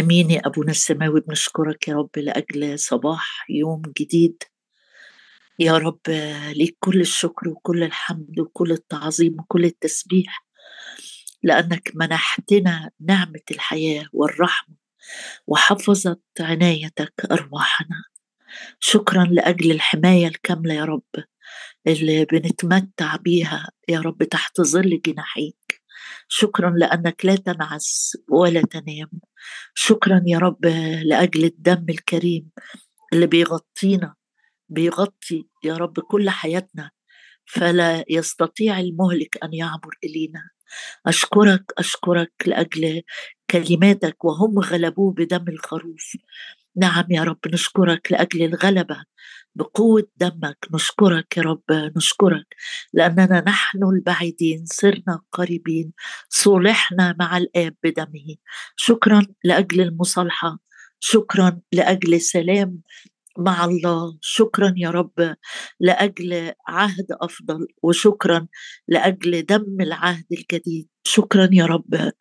أمين يا ابونا السماوي بنشكرك يا رب لأجل صباح يوم جديد. يا رب ليك كل الشكر وكل الحمد وكل التعظيم وكل التسبيح لأنك منحتنا نعمة الحياة والرحمة وحفظت عنايتك أرواحنا. شكرا لأجل الحماية الكاملة يا رب اللي بنتمتع بيها يا رب تحت ظل جناحيك شكرا لأنك لا تنعس ولا تنام. شكرا يا رب لأجل الدم الكريم اللي بيغطينا بيغطي يا رب كل حياتنا. فلا يستطيع المهلك أن يعبر إلينا. أشكرك أشكرك لأجل كلماتك وهم غلبوه بدم الخروف. نعم يا رب نشكرك لأجل الغلبة. بقوة دمك نشكرك يا رب نشكرك. لأننا نحن البعيدين صرنا قريبين صلحنا مع الآب بدمه. شكرا لأجل المصالحة. شكرا لأجل سلام مع الله. شكرا يا رب لأجل عهد أفضل. وشكرا لأجل دم العهد الجديد. شكرا يا رب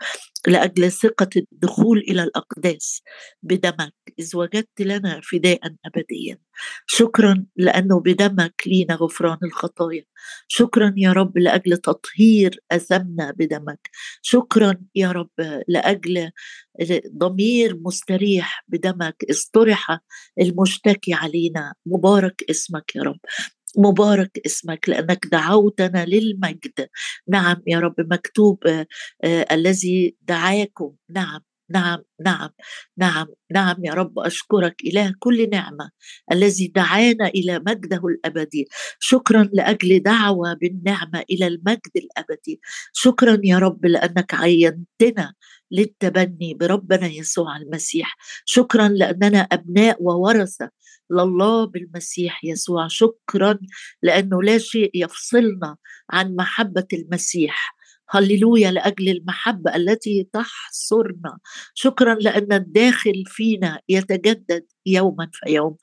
لأجل ثقة الدخول إلى الأقداس بدمك إذ وجدت لنا فداء ابديا. شكرا لأنه بدمك لينا غفران الخطايا. شكرا يا رب لأجل تطهير اثمنا بدمك. شكرا يا رب لأجل ضمير مستريح بدمك استرح المشتكي علينا. مبارك اسمك يا رب. مبارك اسمك لأنك دعوتنا للمجد. نعم يا رب مكتوب آه آه الذي دعاكم. نعم نعم نعم نعم نعم يا رب. أشكرك اله كل نعمة الذي دعانا إلى مجده الأبدي. شكرا لأجل دعوة بالنعمة إلى المجد الأبدي. شكرا يا رب لأنك عينتنا للتبني بربنا يسوع المسيح. شكرا لأننا أبناء وورثة لله بالمسيح يسوع. شكرا لأنه لا شيء يفصلنا عن محبة المسيح. هللويا لأجل المحبة التي تحصرنا. شكرا لأن الداخل فينا يتجدد يوما فيوم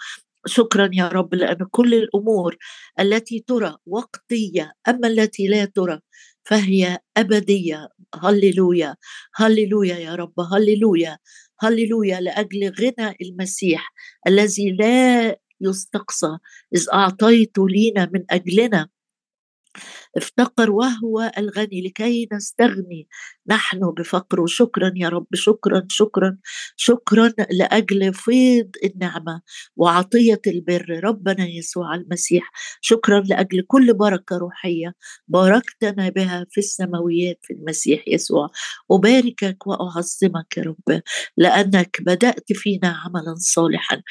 شكرا يا رب لأن كل الأمور التي ترى وقتية أما التي لا ترى فهي أبدية. هللويا هللويا يا رب هللويا هللويا لأجل غنى المسيح الذي لا يستقصى. إذ أعطيت لينا من أجلنا افتقر وهو الغني لكي نستغني. نحن بفقره شكرا يا رب شكرا شكرا شكرا لأجل فيض النعمة وعطية البر. ربنا يسوع المسيح شكرا لأجل كل بركة روحية باركتنا بها في السماويات في المسيح يسوع. أباركك وأعظمك يا رب لأنك بدأت فينا عملا صالحا.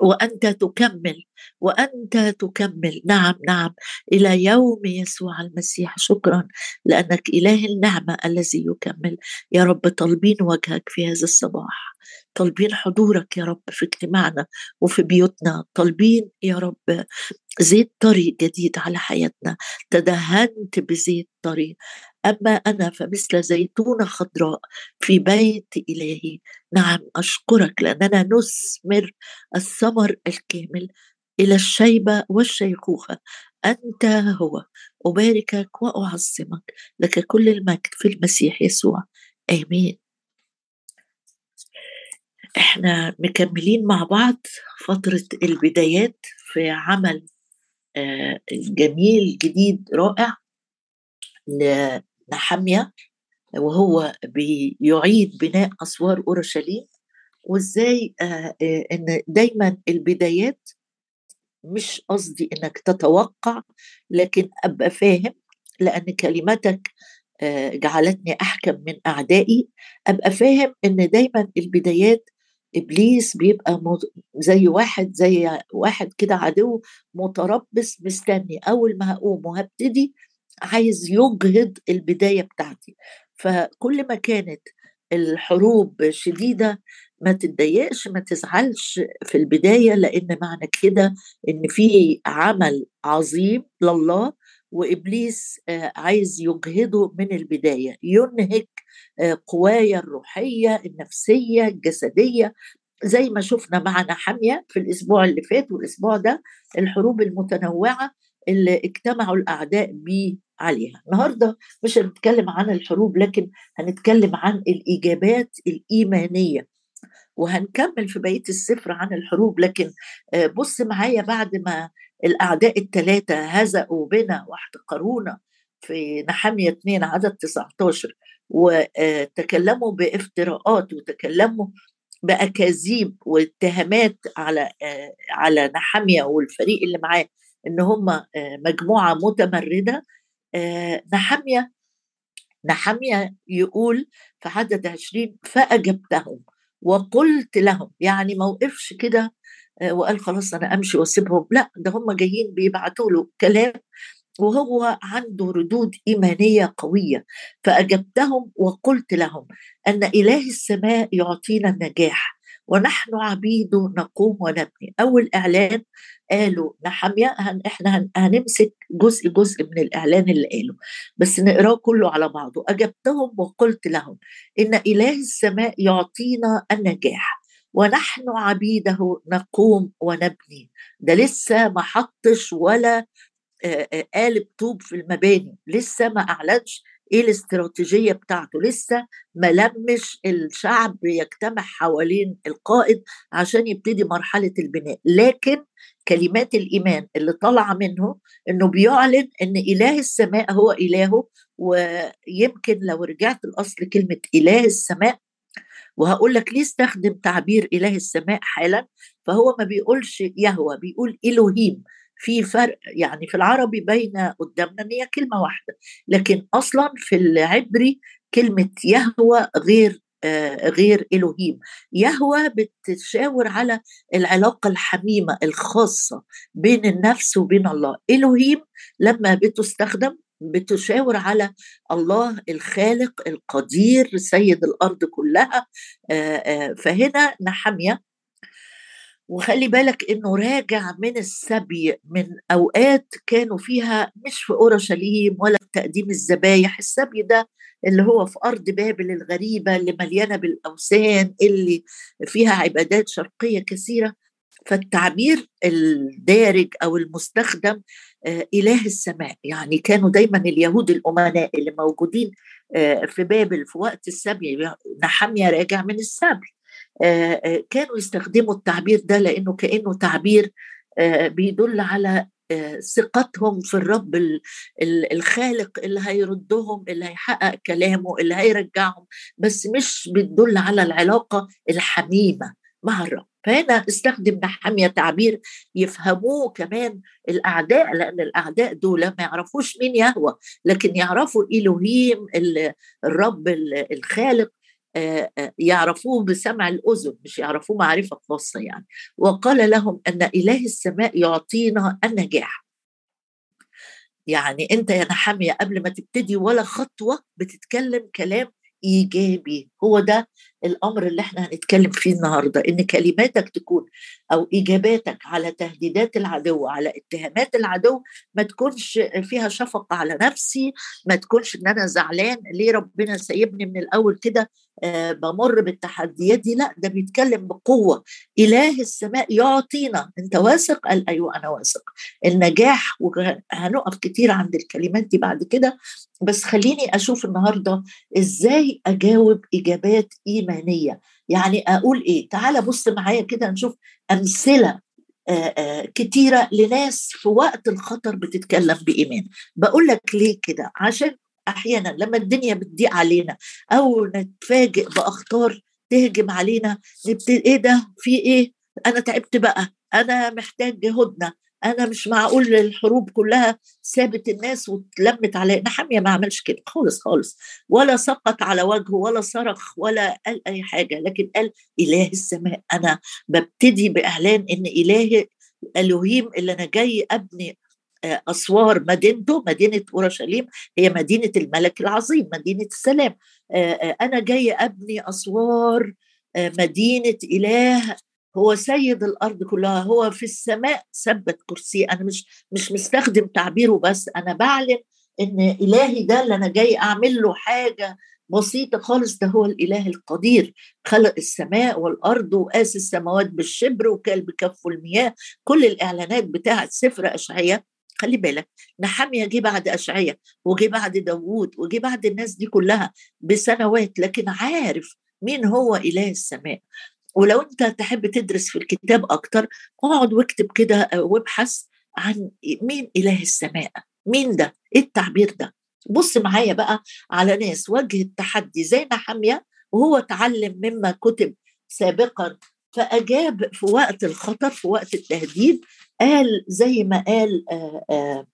وأنت تكمل وأنت تكمل. نعم نعم. إلى يوم يسوع المسيح. شكرا لأنك إله النعمة الذي يكمل. يا رب طالبين وجهك في هذا الصباح. طالبين حضورك يا رب في اجتماعنا وفي بيوتنا. طالبين يا رب زيت طري جديد على حياتنا. تدهنت بزيت طري. أما أنا فمثل زيتونة خضراء في بيت إلهي نعم أشكرك لأننا نثمر الثمر الكامل إلى الشيبة والشيخوخة. أنت هو أباركك وأعظمك لك كل المجد في المسيح يسوع. آمين. إحنا مكملين مع بعض فترة البدايات في عمل آه، جميل جديد رائع نحمية وهو بيعيد بناء أسوار أورشليم وإزاي آه، آه، إن دايما البدايات مش قصدي إنك تتوقع لكن أبقى فاهم لأن كلمتك آه، جعلتني أحكم من أعدائي أبقى فاهم إن دايما البدايات إبليس بيبقى زي واحد زي واحد كده عدو متربص مستني أول ما هقوم وهبتدي عايز يجهض البداية بتاعتي. فكل ما كانت الحروب شديدة ما تتضايقش ما تزعلش في البداية لأن معنى كده إن في عمل عظيم لله وإبليس آه، عايز يجهضه من البداية. ينهك آه، قوايا الروحية النفسية الجسدية. زي ما شفنا معنا حاميه في الأسبوع اللي فات والأسبوع ده الحروب المتنوعة اللي اجتمعوا الأعداء بيه عليها. النهارده مش هنتكلم عن الحروب لكن هنتكلم عن الاجابات الإيمانية. وهنكمل في بقية السفر عن الحروب لكن آه، بص معايا بعد ما الأعداء الثلاثه هزأوا بنا واحتقرونا في نحمية 2 عدد 19 وتكلموا بافتراءات وتكلموا بأكاذيب واتهامات على آه، على نحمية والفريق اللي معاه إن هم آه، مجموعة متمردة نحمية نحمية يقول في عدد 20 فأجبتهم وقلت لهم يعني ما وقفش كده آه، وقال خلاص أنا أمشي وأسيبهم. لا ده هم جايين بيبعتوا له كلام وهو عنده ردود إيمانية قوية. فأجبتهم وقلت لهم أن إله السماء يعطينا النجاح. ونحن عبيده نقوم ونبني. أول إعلان قالوا نحمية هن إحنا هنمسك جزء جزء من الإعلان اللي قاله. بس نقراه كله على بعضه. أجبتهم وقلت لهم إن إله السماء يعطينا النجاح. ونحن عبيده نقوم ونبني. ده لسه ما حطش ولا قالب طوب في المباني. لسه ما أعلنش إيه الاستراتيجية بتاعته؟ لسه ما لمش الشعب يجتمع حوالين القائد عشان يبتدي مرحلة البناء. لكن كلمات الإيمان اللي طالعة منه إنه بيعلن إن إله السماء هو إلهه ويمكن لو رجعت الأصل كلمة إله السماء وهقول لك ليه استخدم تعبير إله السماء حالا؟ فهو ما بيقولش يهوى بيقول الوهيم في فرق يعني في العربي باينه قدامنا إن هي كلمة واحدة لكن أصلا في العبري كلمة يهوى غير آه غير الوهيم يهوى بتشاور على العلاقة الحميمة الخاصة بين النفس وبين الله. الوهيم لما بتستخدم بتشاور على الله الخالق القدير سيد الأرض كلها آه آه فهنا نحمية. وخلي بالك إنه راجع من السبي من أوقات كانوا فيها مش في أورشليم ولا في تقديم الذبايح السبي ده اللي هو في أرض بابل الغريبة اللي مليانة بالأوثان اللي فيها عبادات شرقية كثيرة. فالتعبير الدارج أو المستخدم آه، إله السماء. يعني كانوا دايما اليهود الأمناء اللي موجودين آه، في بابل في وقت السبي نحمية راجع من السبي. كانوا يستخدموا التعبير ده لأنه كأنه تعبير آه، بيدل على ثقتهم في الرب الخالق اللي هيردهم اللي هيحقق كلامه اللي هيرجعهم بس مش بتدل على العلاقة الحميمة مع الرب. فهنا استخدم نحمية تعبير يفهموه كمان الأعداء لأن الأعداء دول ما يعرفوش مين يهوى لكن يعرفوا إلهيم الرب الخالق آه، آه، يعرفوه بسمع الأذن مش يعرفوه معرفة خاصة يعني. وقال لهم أن إله السماء يعطينا النجاح. يعني أنت يا نحمية قبل ما تبتدي ولا خطوة بتتكلم كلام إيجابي. هو ده الأمر اللي إحنا هنتكلم فيه النهارده إن كلماتك تكون أو إجاباتك على تهديدات العدو على اتهامات العدو ما تكونش فيها شفقة على نفسي ما تكونش إن أنا زعلان ليه ربنا سايبني من الأول كده آه بمر بالتحديات دي؟ لا ده بيتكلم بقوة. إله السماء يعطينا أنت واثق؟ قال أيوه أنا واثق. النجاح وهنقف كتير عند الكلمات دي بعد كده بس خليني أشوف النهارده إزاي أجاوب اجابات إيمانية. يعني أقول إيه؟ تعال بص معايا كده نشوف أمثلة كتيرة لناس في وقت الخطر بتتكلم بإيمان. بقول لك ليه كده؟ عشان أحيانا لما الدنيا بتضيق علينا أو نتفاجئ بأخطار تهجم علينا نبتدي إيه ده؟ في إيه؟ أنا تعبت بقى أنا محتاج هدنه أنا مش معقول الحروب كلها سابت الناس واتلمت على نحمية ما عملش كده. خالص خالص. ولا سقط على وجهه ولا صرخ ولا قال أي حاجة. لكن قال إله السماء. أنا ببتدي بإعلان إن إله الوهيم اللي أنا جاي أبني آه، أسوار مدينته مدينة أورشليم هي مدينة الملك العظيم مدينة السلام. آه، آه، أنا جاي أبني أسوار مدينة إله هو سيد الأرض كلها هو في السماء ثبت كرسي. أنا مش مش مستخدم تعبيره بس أنا بعلن إن إلهي ده اللي أنا جاي أعمل له حاجة بسيطة خالص ده هو الإله القدير. خلق السماء والأرض وقاس السماوات بالشبر وكال بكفه المياه. كل الإعلانات بتاعة سفر أشعية خلي بالك نحمية جه بعد أشعية وجه بعد داوود وجه بعد الناس دي كلها بسنوات لكن عارف مين هو إله السماء؟ ولو انت تحب تدرس في الكتاب أكتر اقعد واكتب كده وابحث عن مين إله السماء مين ده؟ إيه التعبير ده؟ بص معايا بقى على ناس وجه التحدي زي نحمية وهو تعلم مما كتب سابقا فأجاب في وقت الخطر في وقت التهديد قال زي ما قال آآ آآ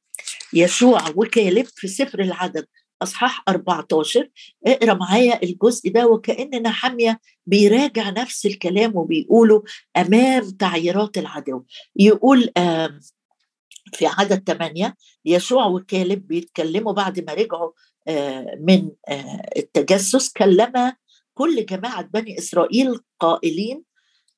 يشوع وكالب في سفر العدد. أصحاح 14 اقرأ معايا الجزء ده وكان نحمية بيراجع نفس الكلام وبيقوله أمام تعييرات العدو يقول في عدد ثمانية يشوع وكالب بيتكلموا بعد ما رجعوا من التجسس كلم كل جماعة بني إسرائيل قائلين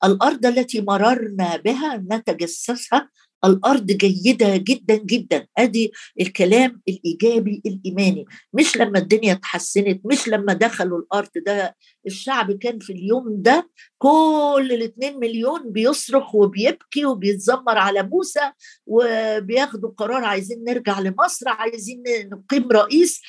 الأرض التي مررنا بها نتجسسها الأرض جيدة جدا جدا. أدي الكلام الإيجابي الإيماني. مش لما الدنيا اتحسنت مش لما دخلوا الأرض ده. الشعب كان في اليوم ده كل الاثنين مليون بيصرخ وبيبكي وبيتذمر على موسى وبياخدوا قرار عايزين نرجع لمصر عايزين نقيم رئيس.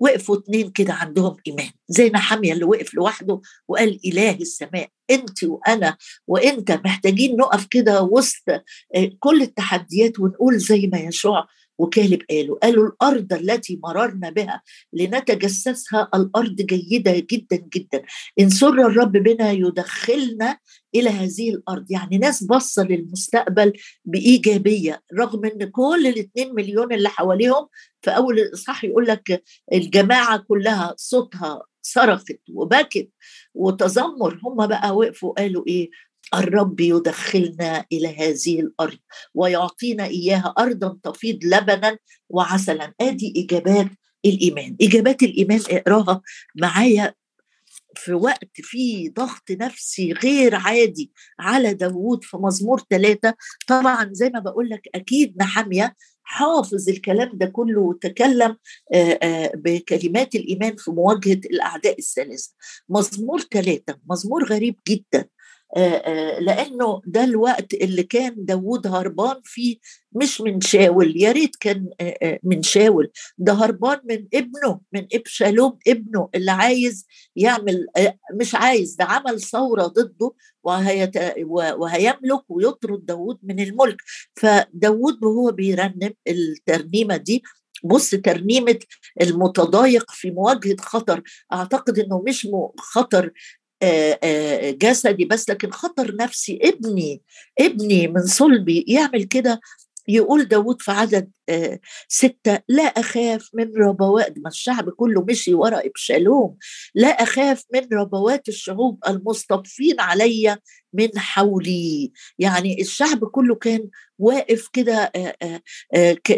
وقفوا اتنين كده عندهم إيمان زي نحمية اللي وقف لوحده وقال إله السماء أنت وأنا وأنت محتاجين نقف كده وسط آه، كل التحديات ونقول زي ما يشوع وكالب قالوا قالوا الأرض التي مررنا بها لنتجسسها الأرض جيدة جدا جدا. إن سر الرب بنا يدخلنا إلى هذه الأرض. يعني ناس بصة للمستقبل بإيجابية رغم أن كل الاثنين مليون اللي حواليهم في أول الإصحاح يقول لك الجماعة كلها صوتها صرخت وبكت وتذمر. هم بقى وقفوا قالوا إيه؟ الرب يدخلنا إلى هذه الأرض ويعطينا إياها ارضا تفيض لبنا وعسلا. آدي إجابات الإيمان. إجابات الإيمان اقراها معايا في وقت فيه ضغط نفسي غير عادي على داوود في مزمور ثلاثة طبعا زي ما بقول لك أكيد نحمية حافظ الكلام ده كله وتكلم بكلمات الإيمان في مواجهة الأعداء الثلاثة مزمور ثلاثة مزمور غريب جدا. لأنه ده الوقت اللي كان داوود هربان فيه مش من شاول. يا ريت كان من شاول. ده هربان من ابنه من إبشالوم ابنه اللي عايز يعمل مش عايز ده عمل ثورة ضده وهيت وهيملك ويطرد داوود من الملك. فداوود وهو بيرنم الترنيمة دي بص ترنيمة المتضايق في مواجهة خطر. أعتقد أنه مش خطر جسدي بس لكن خطر نفسي ابني ابني من صلبي يعمل كده يقول داود في عدد ستة لا أخاف من ربوات ما الشعب كله مشي وراء إبشالوم لا أخاف من ربوات الشعوب المصطفين علي من حولي. يعني الشعب كله كان واقف كده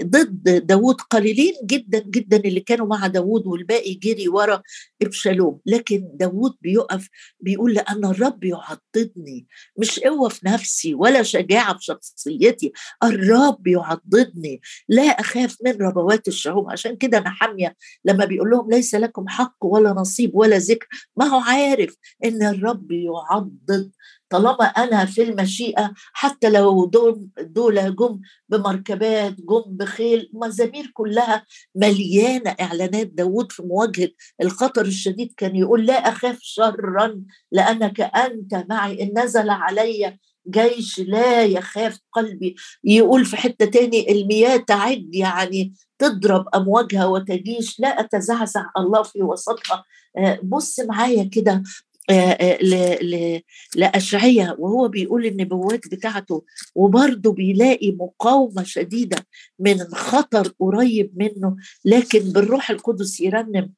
ضد داود قليلين جدا جدا اللي كانوا مع داود والباقي جري ورا ابشالوم لكن داود بيقف بيقول لأن الرب يعضدني. مش قوة في نفسي ولا شجاعة في شخصيتي. الرب يعضدني. لا أخاف من ربوات الشعوب. عشان كده أنا حامية لما بيقول لهم ليس لكم حق ولا نصيب ولا ذكر. ما هو عارف إن الرب يعضد. طالما أنا في المشيئة حتى لو دول دول جم بمركبات جم بخيل مزامير كلها مليانة إعلانات. داود في مواجهة الخطر الشديد كان يقول لا أخاف شرا لأنك أنت معي. إن نزل علي جيش لا يخاف قلبي. يقول في حتة تاني المياه تعد يعني تضرب أمواجها وتجيش لا أتزعزع الله في وسطها. آه، بص معايا كده آه، آه، لأشعية وهو بيقول النبوات بتاعته وبرضه بيلاقي مقاومة شديدة من خطر قريب منه. لكن بالروح القدس يرنم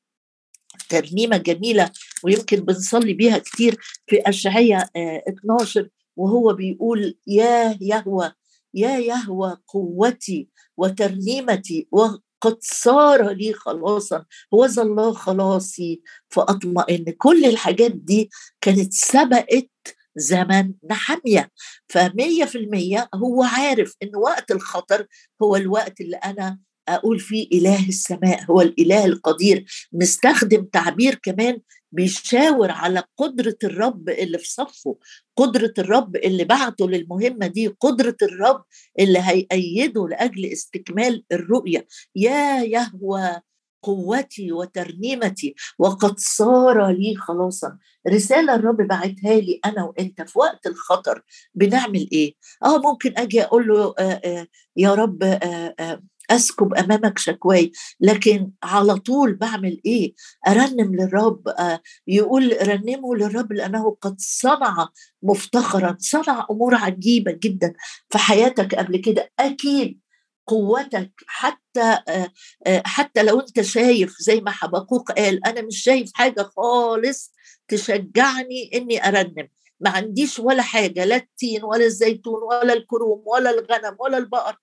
ترنيمة جميلة ويمكن بنصلي بيها كتير في أشعية 12 وهو بيقول يا يهوى يا يهوى قوتي وترنيمتي وقد صار لي خلاصا هو الله خلاصي. فأطمئن كل الحاجات دي كانت سبقت زمن نحمية. فمية في المية هو عارف إن وقت الخطر هو الوقت اللي أنا أقول فيه إله السماء هو الإله القدير. مستخدم تعبير كمان بيشاور على قدرة الرب اللي في صفه قدرة الرب اللي بعته للمهمة دي قدرة الرب اللي هيأيده لأجل استكمال الرؤية. يا يهوى قوتي وترنيمتي وقد صار لي خلاصا. رسالة الرب بعتها لي أنا وأنت في وقت الخطر. بنعمل إيه؟ آه ممكن أجي أقول له آه آه يا رب آه آه أسكب أمامك شكواي لكن على طول بعمل إيه؟ أرنم للرب آه يقول رنموا للرب لأنه قد صنع مفتخرا صنع أمور عجيبة جدا في حياتك قبل كده. أكيد قوتك حتى آه، آه، حتى لو أنت شايف زي ما حبقوق قال أنا مش شايف حاجة خالص تشجعني إني أرنم. ما عنديش ولا حاجة لا التين ولا الزيتون ولا الكروم ولا الغنم ولا البقر.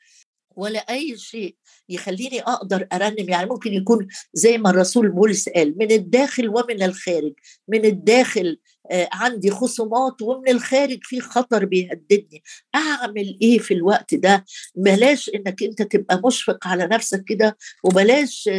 ولا أي شيء يخليني أقدر أرنم. يعني ممكن يكون زي ما الرسول بولس قال من الداخل ومن الخارج من الداخل آه، عندي خصومات ومن الخارج في خطر بيهددني. أعمل إيه في الوقت ده؟ بلاش إنك أنت تبقى مشفق على نفسك كده وبلاش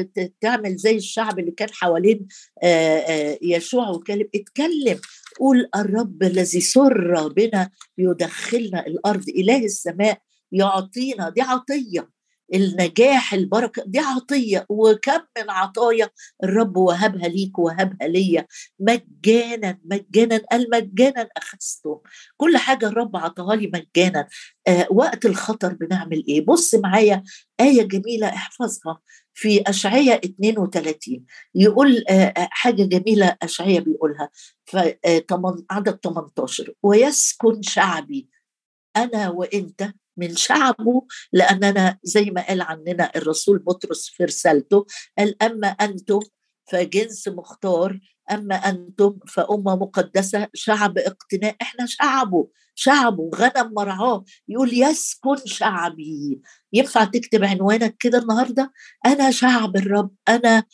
تعمل زي الشعب اللي كان حوالين آه، آه، يشوع وكلم اتكلم قول الرب الذي سر بنا يدخلنا الأرض إله السماء يعطينا دي عطية. النجاح البركة دي عطية. وكم من عطايا الرب وهبها ليك وهبها ليا. مجانا مجانا قال مجانا اخذتم كل حاجة الرب عطاها لي مجانا. آه وقت الخطر بنعمل إيه؟ بص معايا آية جميلة احفظها في اشعياء 32 يقول آه, آه، حاجة جميلة اشعياء بيقولها. في آه عدد 18 ويسكن شعبي. أنا وإنت من شعبه لأننا زي ما قال عننا الرسول بطرس في رسالته قال أما أنتم فجنس مختار أما أنتم فأمة مقدسة شعب اقتناء. إحنا شعبه شعبه غنم مرعاه يقول يسكن شعبي. ينفع تكتب عنوانك كده النهاردة؟ أنا شعب الرب أنا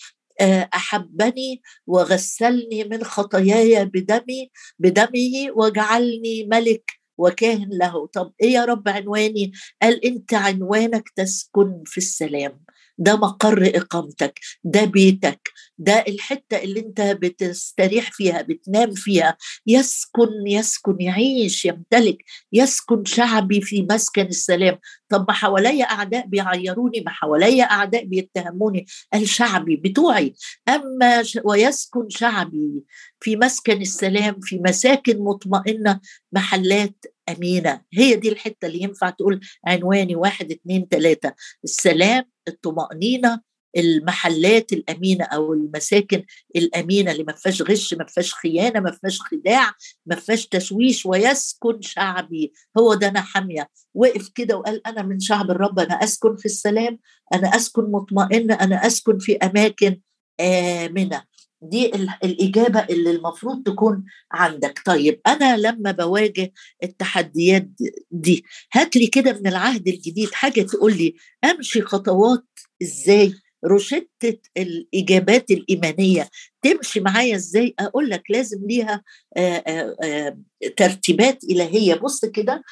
آه، أحبني وغسلني من خطاياي بدمي بدمه وجعلني ملك وكاهن له. طب إيه يا رب عنواني؟ قال أنت عنوانك تسكن في السلام. ده مقر إقامتك ده بيتك ده الحتة اللي أنت بتستريح فيها بتنام فيها. يسكن يسكن يعيش يمتلك يسكن شعبي في مسكن السلام. طب ما حواليا أعداء بيعيروني ما حواليا أعداء بيتهموني. قال شعبي بتوعي. أما ويسكن شعبي في مسكن السلام في مساكن مطمئنة محلات أمينة. هي دي الحتة اللي ينفع تقول عنواني واحد اتنين تلاتة. السلام الطمأنينة المحلات الأمينة أو المساكن الأمينة اللي ما فيهاش غش ما فيهاش خيانة ما فيهاش خداع ما فيهاش تشويش ويسكن شعبي. هو ده أنا حامية. وقف كده وقال أنا من شعب الرب أنا أسكن في السلام أنا أسكن مطمئنة أنا أسكن في أماكن آمنة. دي الإجابة اللي المفروض تكون عندك. طيب أنا لما بواجه التحديات دي هات لي كده من العهد الجديد حاجة تقول لي أمشي خطوات إزاي؟ روشتة الإجابات الإيمانية تمشي معايا إزاي؟ أقول لك لازم ليها آآ آآ ترتيبات إلهية. بص كده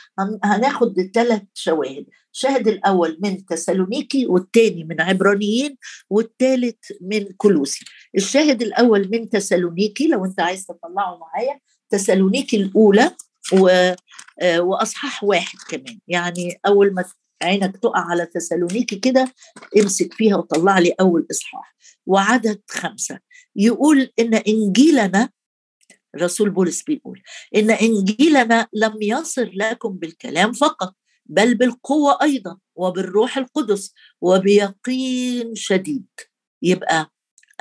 هناخد ثلاث شواهد. الشاهد الأول من تسالونيكي والثاني من عبرانيين والثالث من كلوسي الشاهد الأول من تسالونيكي لو أنت عايز تطلعه معايا. تسالونيكي الأولى و... وأصحاح واحد كمان. يعني أول ما عينك تقع على تسالونيكي كده امسك فيها وطلع لي أول إصحاح. وعدد خمسة. يقول إن إنجيلنا رسول بولس بيقول إن إنجيلنا لم يصل لكم بالكلام فقط بل بالقوة أيضا وبالروح القدس وبيقين شديد. يبقى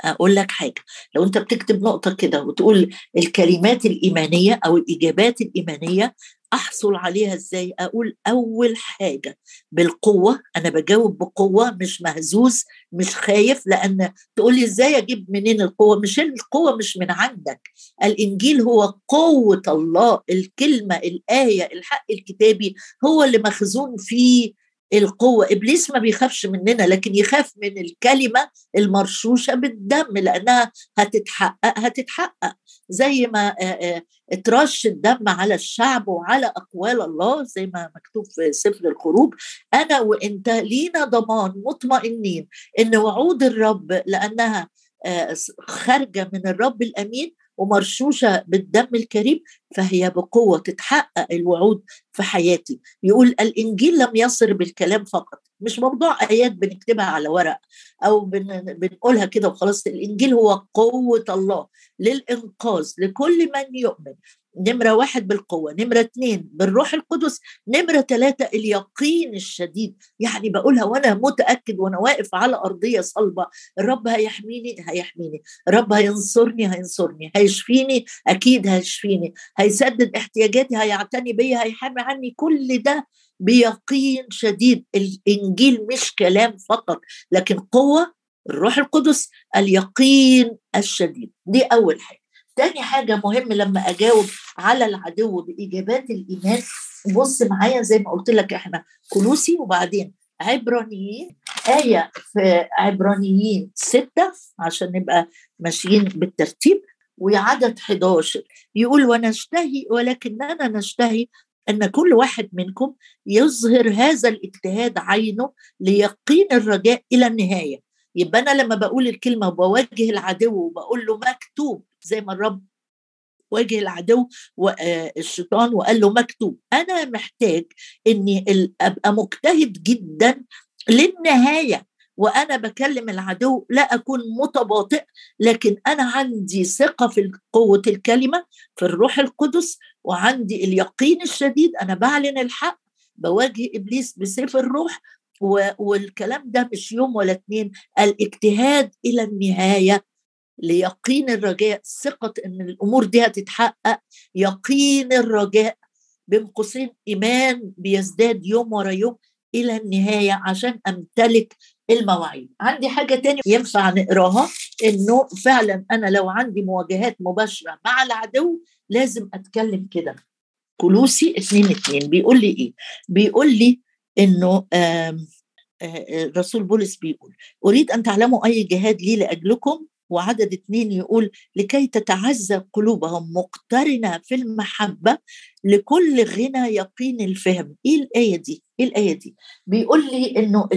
أقول لك حاجة. لو أنت بتكتب نقطة كده وتقول الكلمات الإيمانية أو الإجابات الإيمانية أحصل عليها إزاي؟ أقول أول حاجة بالقوة أنا بجاوب بقوة مش مهزوز مش خايف لأن تقول لي إزاي أجيب منين القوة؟ مش القوة مش من عندك. الإنجيل هو قوة الله الكلمة الآية الحق الكتابي هو اللي مخزون فيه القوة. إبليس ما بيخافش مننا لكن يخاف من الكلمة المرشوشة بالدم لأنها هتتحقق هتتحقق. زي ما اترش الدم على الشعب وعلى أقوال الله زي ما مكتوب في سفر الخروج. أنا وإنت لينا ضمان مطمئنين إن وعود الرب لأنها خارجة من الرب الأمين ومرشوشة بالدم الكريم فهي بقوة تتحقق الوعود في حياتي. يقول الإنجيل لم يصر بالكلام فقط مش موضوع آيات بنكتبها على ورق أو بن بنقولها كده وخلاص الإنجيل هو قوة الله للإنقاذ لكل من يؤمن. نمرة واحد بالقوة نمرة اثنين بالروح القدس نمرة ثلاثة اليقين الشديد. يعني بقولها وأنا متأكد وأنا واقف على أرضية صلبة الرب هيحميني هيحميني. الرب هينصرني هينصرني. هيشفيني أكيد هيشفيني. هيسدد احتياجاتي هيعتني بيا هيحامي عني. كل ده بيقين شديد. الإنجيل مش كلام فقط لكن قوة الروح القدس اليقين الشديد. دي أول حاجة. تاني حاجة مهم لما أجاوب على العدو بإجابات الإيمان بص معايا زي ما قلت لك إحنا كلوسي وبعدين عبرانيين آية في عبرانيين ستة عشان نبقى ماشيين بالترتيب وعدد 11 يقول ونشتهي ولكننا نشتهي أن كل واحد منكم يظهر هذا الاجتهاد عينه ليقين الرجاء إلى النهاية. يبقى أنا لما بقول الكلمة وبوجه العدو وبقول له مكتوب زي ما الرب واجه العدو والشيطان وقال له مكتوب أنا محتاج إني أبقى مجتهد جدا للنهاية وأنا بكلم العدو لا أكون متباطئ لكن أنا عندي ثقة في قوة الكلمة في الروح القدس وعندي اليقين الشديد أنا بعلن الحق بواجه إبليس بسيف الروح والكلام ده مش يوم ولا اتنين الاجتهاد إلى النهاية ليقين الرجاء ثقة إن الأمور دي هتتحقق يقين الرجاء بين قوسين إيمان بيزداد يوم ورا يوم إلى النهاية عشان أمتلك المواعيد. عندي حاجة تانية ينفع نقراها؟ إنه فعلا أنا لو عندي مواجهات مباشرة مع العدو لازم أتكلم كده. كلوسي اتنين اتنين. بيقول لي إيه؟ بيقول لي إنه رسول بولس بيقول أريد أن تعلموا أي جهاد لي لأجلكم؟ وعدد اثنين يقول لكي تتعزى قلوبهم مقترنة في المحبة لكل غنى يقين الفهم. إيه الآية دي؟ إيه الآية دي؟ بيقول لي إنه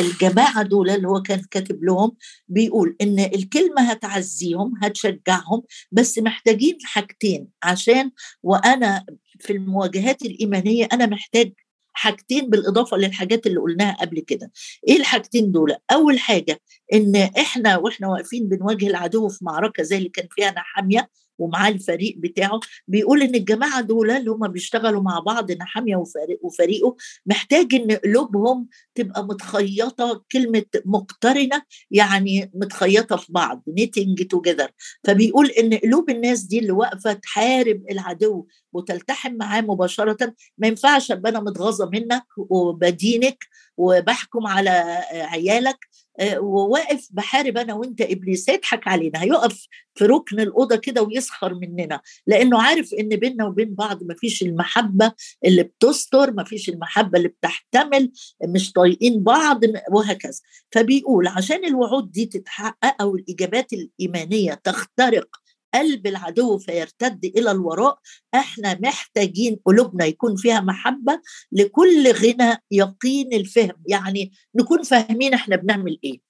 الجماعة دول اللي هو كان كاتب لهم بيقول إن الكلمة هتعزيهم هتشجعهم بس محتاجين حاجتين عشان وأنا في المواجهات الإيمانية أنا محتاج حاجتين بالإضافة للحاجات اللي قلناها قبل كده. إيه الحاجتين دول؟ أول حاجة إن إحنا وإحنا واقفين بنواجه العدو في معركة زي اللي كان فيها نحامية ومعاه الفريق بتاعه بيقول إن الجماعة دول اللي هم بيشتغلوا مع بعض نحامية وفريقه محتاج إن قلوبهم تبقى متخيطة كلمة مقترنة يعني متخيطة في بعض نيتنج توجذر فبيقول إن قلوب الناس دي اللي واقفة تحارب العدو وتلتحم معاه مباشرة. ما ينفعش أبقى أنا متغاظة منك وبدينك وبحكم على عيالك. آه، وواقف بحارب أنا وأنت إبليس يضحك علينا هيقف في ركن الأوضة كده ويسخر مننا. لأنه عارف إن بيننا وبين بعض ما فيش المحبة اللي بتستر ما فيش المحبة اللي بتحتمل مش طايقين بعض وهكذا. فبيقول عشان الوعود دي تتحقق أو الإجابات الإيمانية تخترق قلب العدو فيرتد إلى الوراء إحنا محتاجين قلوبنا يكون فيها محبة لكل غنى يقين الفهم. يعني نكون فاهمين إحنا بنعمل إيه.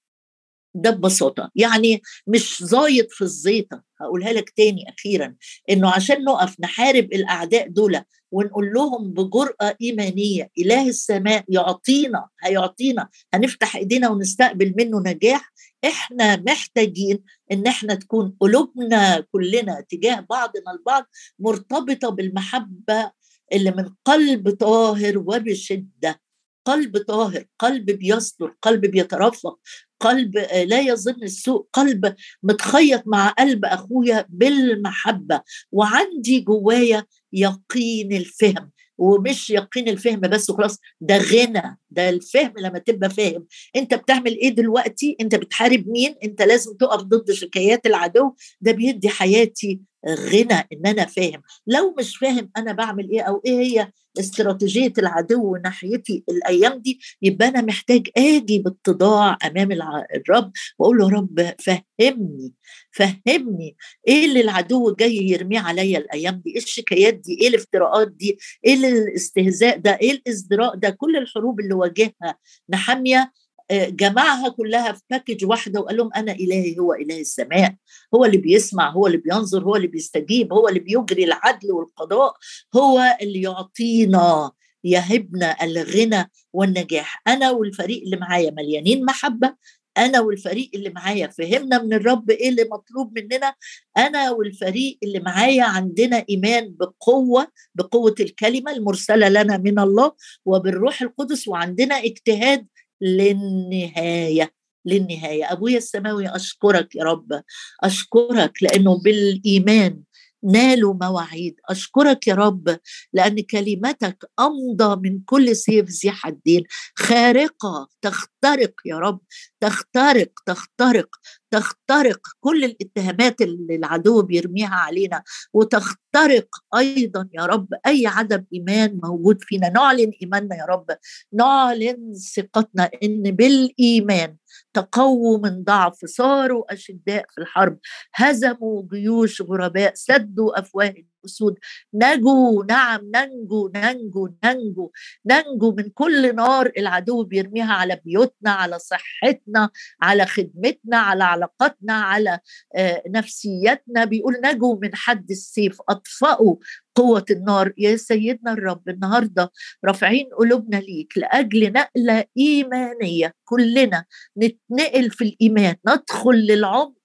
ده ببساطة. يعني مش زايد في الزيطة. هقولها لك تاني أخيرا. إنه عشان نقف نحارب الأعداء دول ونقول لهم بجرأة إيمانية إله السماء يعطينا هيعطينا هنفتح إيدينا ونستقبل منه نجاح إحنا محتاجين إن إحنا تكون قلوبنا كلنا تجاه بعضنا البعض مرتبطة بالمحبة اللي من قلب طاهر وبشدة. قلب طاهر قلب بيصدر قلب بيترفق قلب لا يظن السوء قلب متخيط مع قلب أخويا بالمحبة. وعندي جوايا يقين الفهم. ومش يقين الفهم بس وخلاص. ده غنى ده الفهم لما تبقى فاهم. انت بتعمل إيه دلوقتي؟ انت بتحارب مين؟ انت لازم تقف ضد شكايات العدو. ده بيدي حياتي. غنى إن أنا فاهم. لو مش فاهم أنا بعمل إيه أو إيه هي استراتيجية العدو ناحيتي الأيام دي يبقى أنا محتاج آجي باتضاع أمام الرب وأقول له رب فهمني فهمني إيه اللي العدو جاي يرميه عليا الأيام دي؟ إيه الشكايات دي؟ إيه الافتراءات دي؟ إيه الاستهزاء ده؟ إيه الإزدراء ده؟ كل الحروب اللي واجهها نحميه جمعها كلها في باكج واحدة وقال لهم أنا إلهي هو إله السماء هو اللي بيسمع هو اللي بينظر هو اللي بيستجيب هو اللي بيجري العدل والقضاء هو اللي يعطينا يهبنا الغنى والنجاح. أنا والفريق اللي معايا مليانين محبة أنا والفريق اللي معايا فهمنا من الرب إيه اللي مطلوب مننا أنا والفريق اللي معايا عندنا إيمان بقوة بقوة الكلمة المرسلة لنا من الله وبالروح القدس وعندنا اجتهاد للنهاية للنهاية. أبويا السماوي أشكرك يا رب. أشكرك لأنه بالإيمان نالوا مواعيد. أشكرك يا رب لأن كلمتك أمضى من كل سيف ذي حدين خارقة تخترق يا رب تخترق تخترق تخترق. كل الاتهامات اللي العدو بيرميها علينا وتخترق أيضا يا رب. أي عدم إيمان موجود فينا. نعلن إيماننا يا رب. نعلن ثقتنا إن بالإيمان تقووا من ضعف صاروا أشداء في الحرب هزموا جيوش غرباء سدوا أفواه الأسود نجوا نعم ننجو ننجو ننجو ننجو من كل نار العدو بيرميها على بيوتنا على صحتنا على خدمتنا على علاقاتنا على آه، نفسيتنا بيقول نجوا من حد السيف أطفأوا قوة النار. يا سيدنا الرب النهاردة رافعين قلوبنا ليك لأجل نقلة إيمانية. كلنا نتنقل في الإيمان ندخل للعمق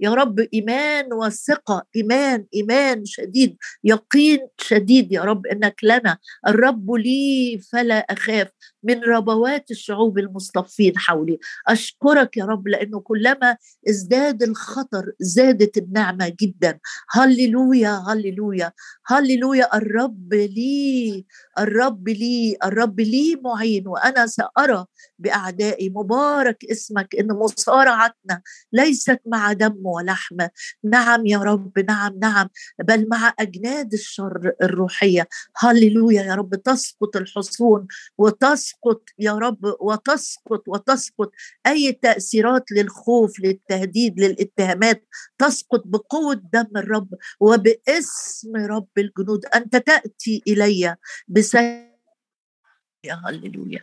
يا رب إيمان وثقة إيمان إيمان شديد يقين شديد يا رب إنك لنا. الرب لي فلا أخاف من ربوات الشعوب المصطفين حولي. أشكرك يا رب لأنه كلما ازداد الخطر زادت النعمة جدا. هللويا هللويا هللويا. الرب لي الرب لي الرب لي معين وأنا سأرى بأعدائي مبارك اسمك إن مصارعتنا ليست مع دم ولحم. نعم يا رب نعم نعم بل مع أجناد الشر الروحية. هللويا يا رب تسقط الحصون وتسقط يا رب وتسقط وتسقط أي تأثيرات للخوف للتهديد للاتهامات. تسقط بقوة دم الرب وباسم رب الجنود. أنت تأتي إلي بسيف يا هللويا.